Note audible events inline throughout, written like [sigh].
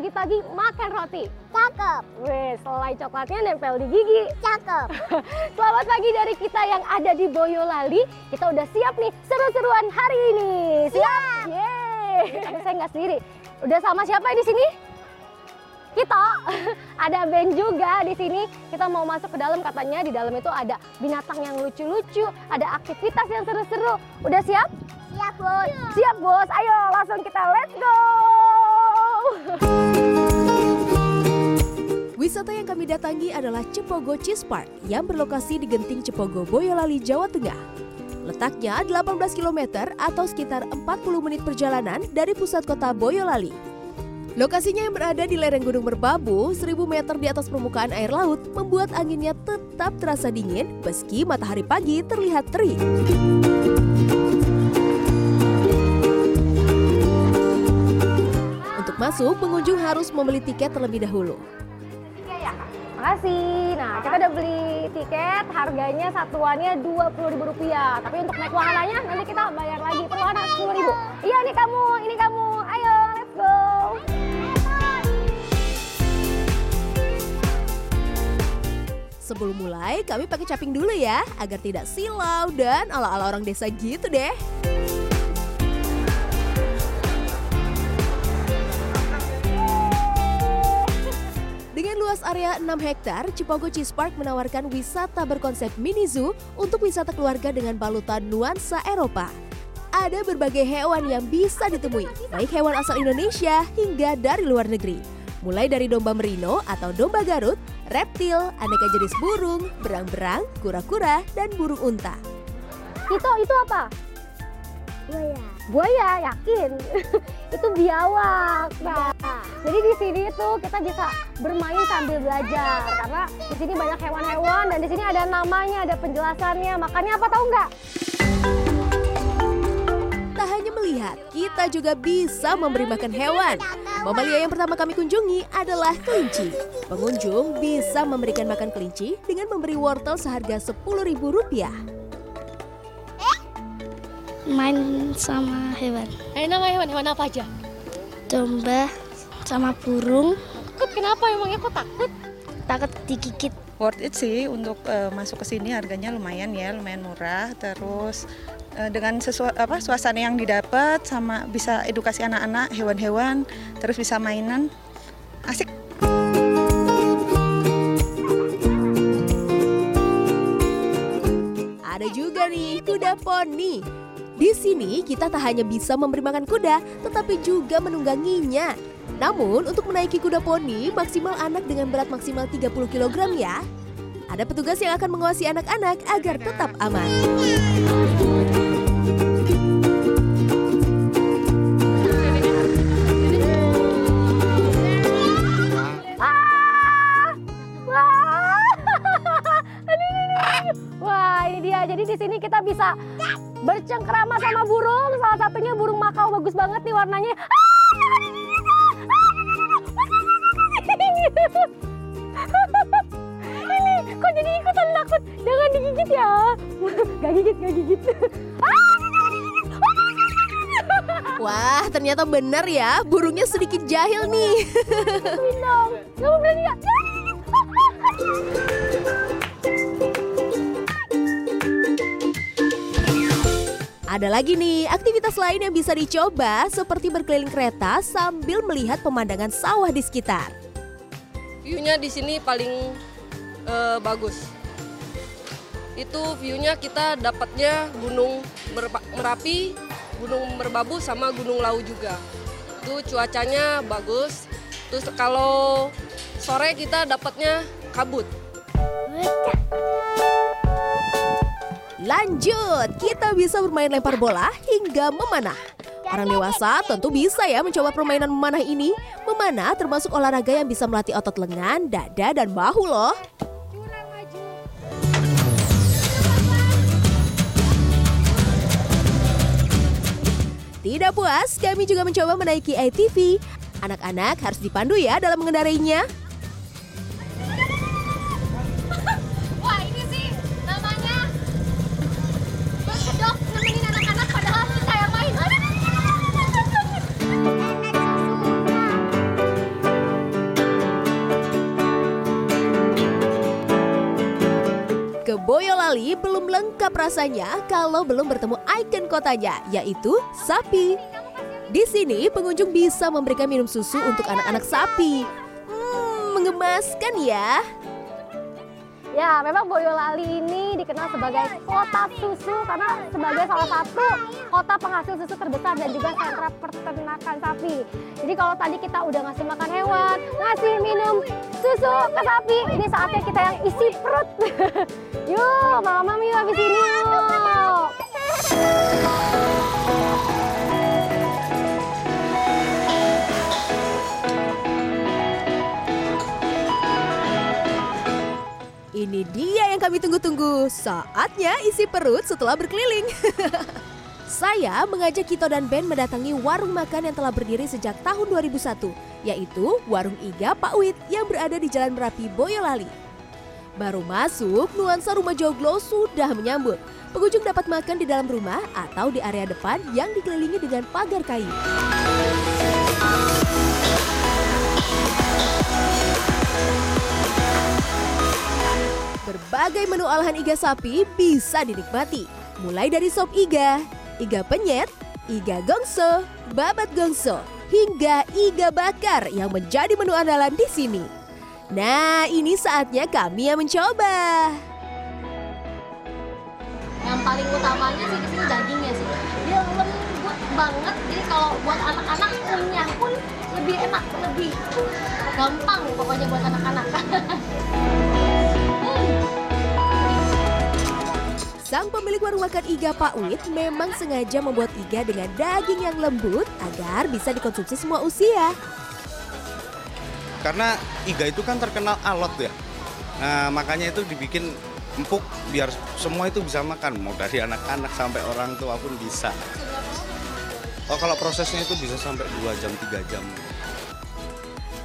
pagi-pagi makan roti? Cakep. Weh, selai coklatnya nempel di gigi. Cakep. [laughs] Selamat pagi dari kita yang ada di Boyolali. Kita udah siap nih seru-seruan hari ini. Siap? Yeay. [laughs] Tapi saya nggak sendiri. Udah sama siapa di sini? Kita [laughs] ada Ben juga di sini. Kita mau masuk ke dalam katanya di dalam itu ada binatang yang lucu-lucu, ada aktivitas yang seru-seru. Udah siap? Siap, Bos. Siap bos, ayo langsung kita let's go. Wisata yang kami datangi adalah Cepogo Cheese Park yang berlokasi di Genting Cepogo, Boyolali, Jawa Tengah. Letaknya 18 km atau sekitar 40 menit perjalanan dari pusat kota Boyolali. Lokasinya yang berada di lereng Gunung Merbabu, 1000 meter di atas permukaan air laut, membuat anginnya tetap terasa dingin meski matahari pagi terlihat terik. Untuk masuk, pengunjung harus membeli tiket terlebih dahulu. Makasih. Nah, kita udah beli tiket, harganya satuannya Rp20.000. Tapi untuk naik wahananya nanti kita bayar lagi per wahana Rp10.000. Iya, ini kamu, ini kamu. Ayo, let's go. Sebelum mulai, kami pakai caping dulu ya, agar tidak silau dan ala-ala orang desa gitu deh. Dengan luas area 6 hektar, Cipogo Cheese Park menawarkan wisata berkonsep mini zoo untuk wisata keluarga dengan balutan nuansa Eropa. Ada berbagai hewan yang bisa ditemui, baik hewan asal Indonesia hingga dari luar negeri. Mulai dari domba merino atau domba garut, reptil, aneka jenis burung, berang-berang, kura-kura, dan burung unta. Itu itu apa? Buaya. Buaya, yakin. [laughs] itu biawak. Nah, jadi di sini tuh kita bisa bermain sambil belajar karena di sini banyak hewan-hewan dan di sini ada namanya, ada penjelasannya. Makanya apa tahu nggak? Tak hanya melihat, kita juga bisa memberi makan hewan. Mamalia yang pertama kami kunjungi adalah kelinci. Pengunjung bisa memberikan makan kelinci dengan memberi wortel seharga Rp10.000. main sama hewan. Eh, nama hewan-hewan apa aja? domba sama burung. Takut kenapa? Emangnya kok takut? takut digigit. Worth it sih untuk eh, masuk ke sini harganya lumayan ya lumayan murah. Terus eh, dengan sesuatu apa suasana yang didapat sama bisa edukasi anak-anak hewan-hewan terus bisa mainan. Asik. Ada juga nih kuda poni. Di sini kita tak hanya bisa memberi makan kuda, tetapi juga menungganginya. Namun untuk menaiki kuda poni maksimal anak dengan berat maksimal 30 kg ya. Ada petugas yang akan mengawasi anak-anak agar tetap aman. Bercengkrama sama burung. Salah satunya burung makau bagus banget nih warnanya. Ini kok jadi ikutan takut? Jangan digigit ya. Gak gigit, gak gigit. Wah, ternyata benar ya, burungnya sedikit jahil nih. Minong. Kamu berani gak? Ada lagi nih, aktivitas lain yang bisa dicoba seperti berkeliling kereta sambil melihat pemandangan sawah di sekitar. View-nya di sini paling eh, bagus. Itu view-nya kita dapatnya Gunung Merapi, Gunung Merbabu sama Gunung Lau juga. Itu cuacanya bagus. Terus kalau sore kita dapatnya kabut. Lanjut, kita bisa bermain lempar bola hingga memanah. Orang dewasa tentu bisa ya mencoba permainan memanah ini. Memanah termasuk olahraga yang bisa melatih otot lengan, dada, dan bahu loh. Tidak puas, kami juga mencoba menaiki ATV. Anak-anak harus dipandu ya dalam mengendarainya. Sedap rasanya kalau belum bertemu ikon kotanya, yaitu sapi. Di sini pengunjung bisa memberikan minum susu untuk anak-anak sapi. Hmm, mengemaskan ya. Ya, memang Boyolali ini dikenal sebagai kota susu karena sebagai salah satu kota penghasil susu terbesar dan juga sentra peternakan sapi. Jadi kalau tadi kita udah ngasih makan hewan, ngasih minum susu ke sapi, ini saatnya kita yang isi perut. [laughs] yuk, mama yuk habis ini yuk. Ini dia yang kami tunggu-tunggu. Saatnya isi perut setelah berkeliling. [laughs] Saya mengajak Kito dan Ben mendatangi warung makan yang telah berdiri sejak tahun 2001, yaitu Warung Iga Pak Wit yang berada di Jalan Merapi, Boyolali. Baru masuk, nuansa rumah joglo sudah menyambut. Pengunjung dapat makan di dalam rumah atau di area depan yang dikelilingi dengan pagar kayu. Berbagai menu olahan iga sapi bisa dinikmati. Mulai dari sop iga, iga penyet, iga gongso, babat gongso, hingga iga bakar yang menjadi menu andalan di sini. Nah, ini saatnya kami yang mencoba. Yang paling utamanya sih di sini dagingnya sih. Dia lembut banget. Jadi kalau buat anak-anak kunyah pun lebih enak, lebih gampang pokoknya buat anak-anak. [laughs] Sang pemilik warung makan Iga Pak Wit memang sengaja membuat iga dengan daging yang lembut agar bisa dikonsumsi semua usia. karena iga itu kan terkenal alot ya. Nah, makanya itu dibikin empuk biar semua itu bisa makan, mau dari anak-anak sampai orang tua pun bisa. Oh, kalau prosesnya itu bisa sampai 2 jam, 3 jam.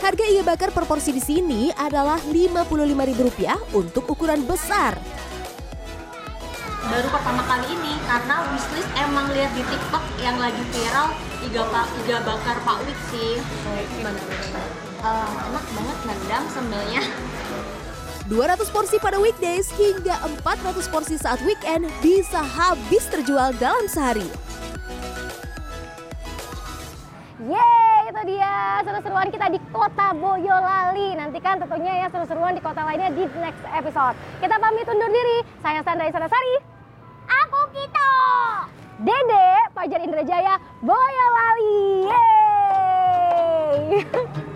Harga iga bakar per porsi di sini adalah Rp55.000 untuk ukuran besar. Baru pertama kali ini karena wishlist emang lihat di TikTok yang lagi viral iga pak iga bakar Pak Wik sih. Eh, enak banget nendang sambelnya. 200 porsi pada weekdays hingga 400 porsi saat weekend bisa habis terjual dalam sehari. Yeay, itu dia seru-seruan kita di kota Boyolali. Nantikan tentunya ya seru-seruan di kota lainnya di next episode. Kita pamit undur diri. Saya Sandra Isarasari. Dede, Fajar Indrajaya, Boyolali. Yeay! [laughs]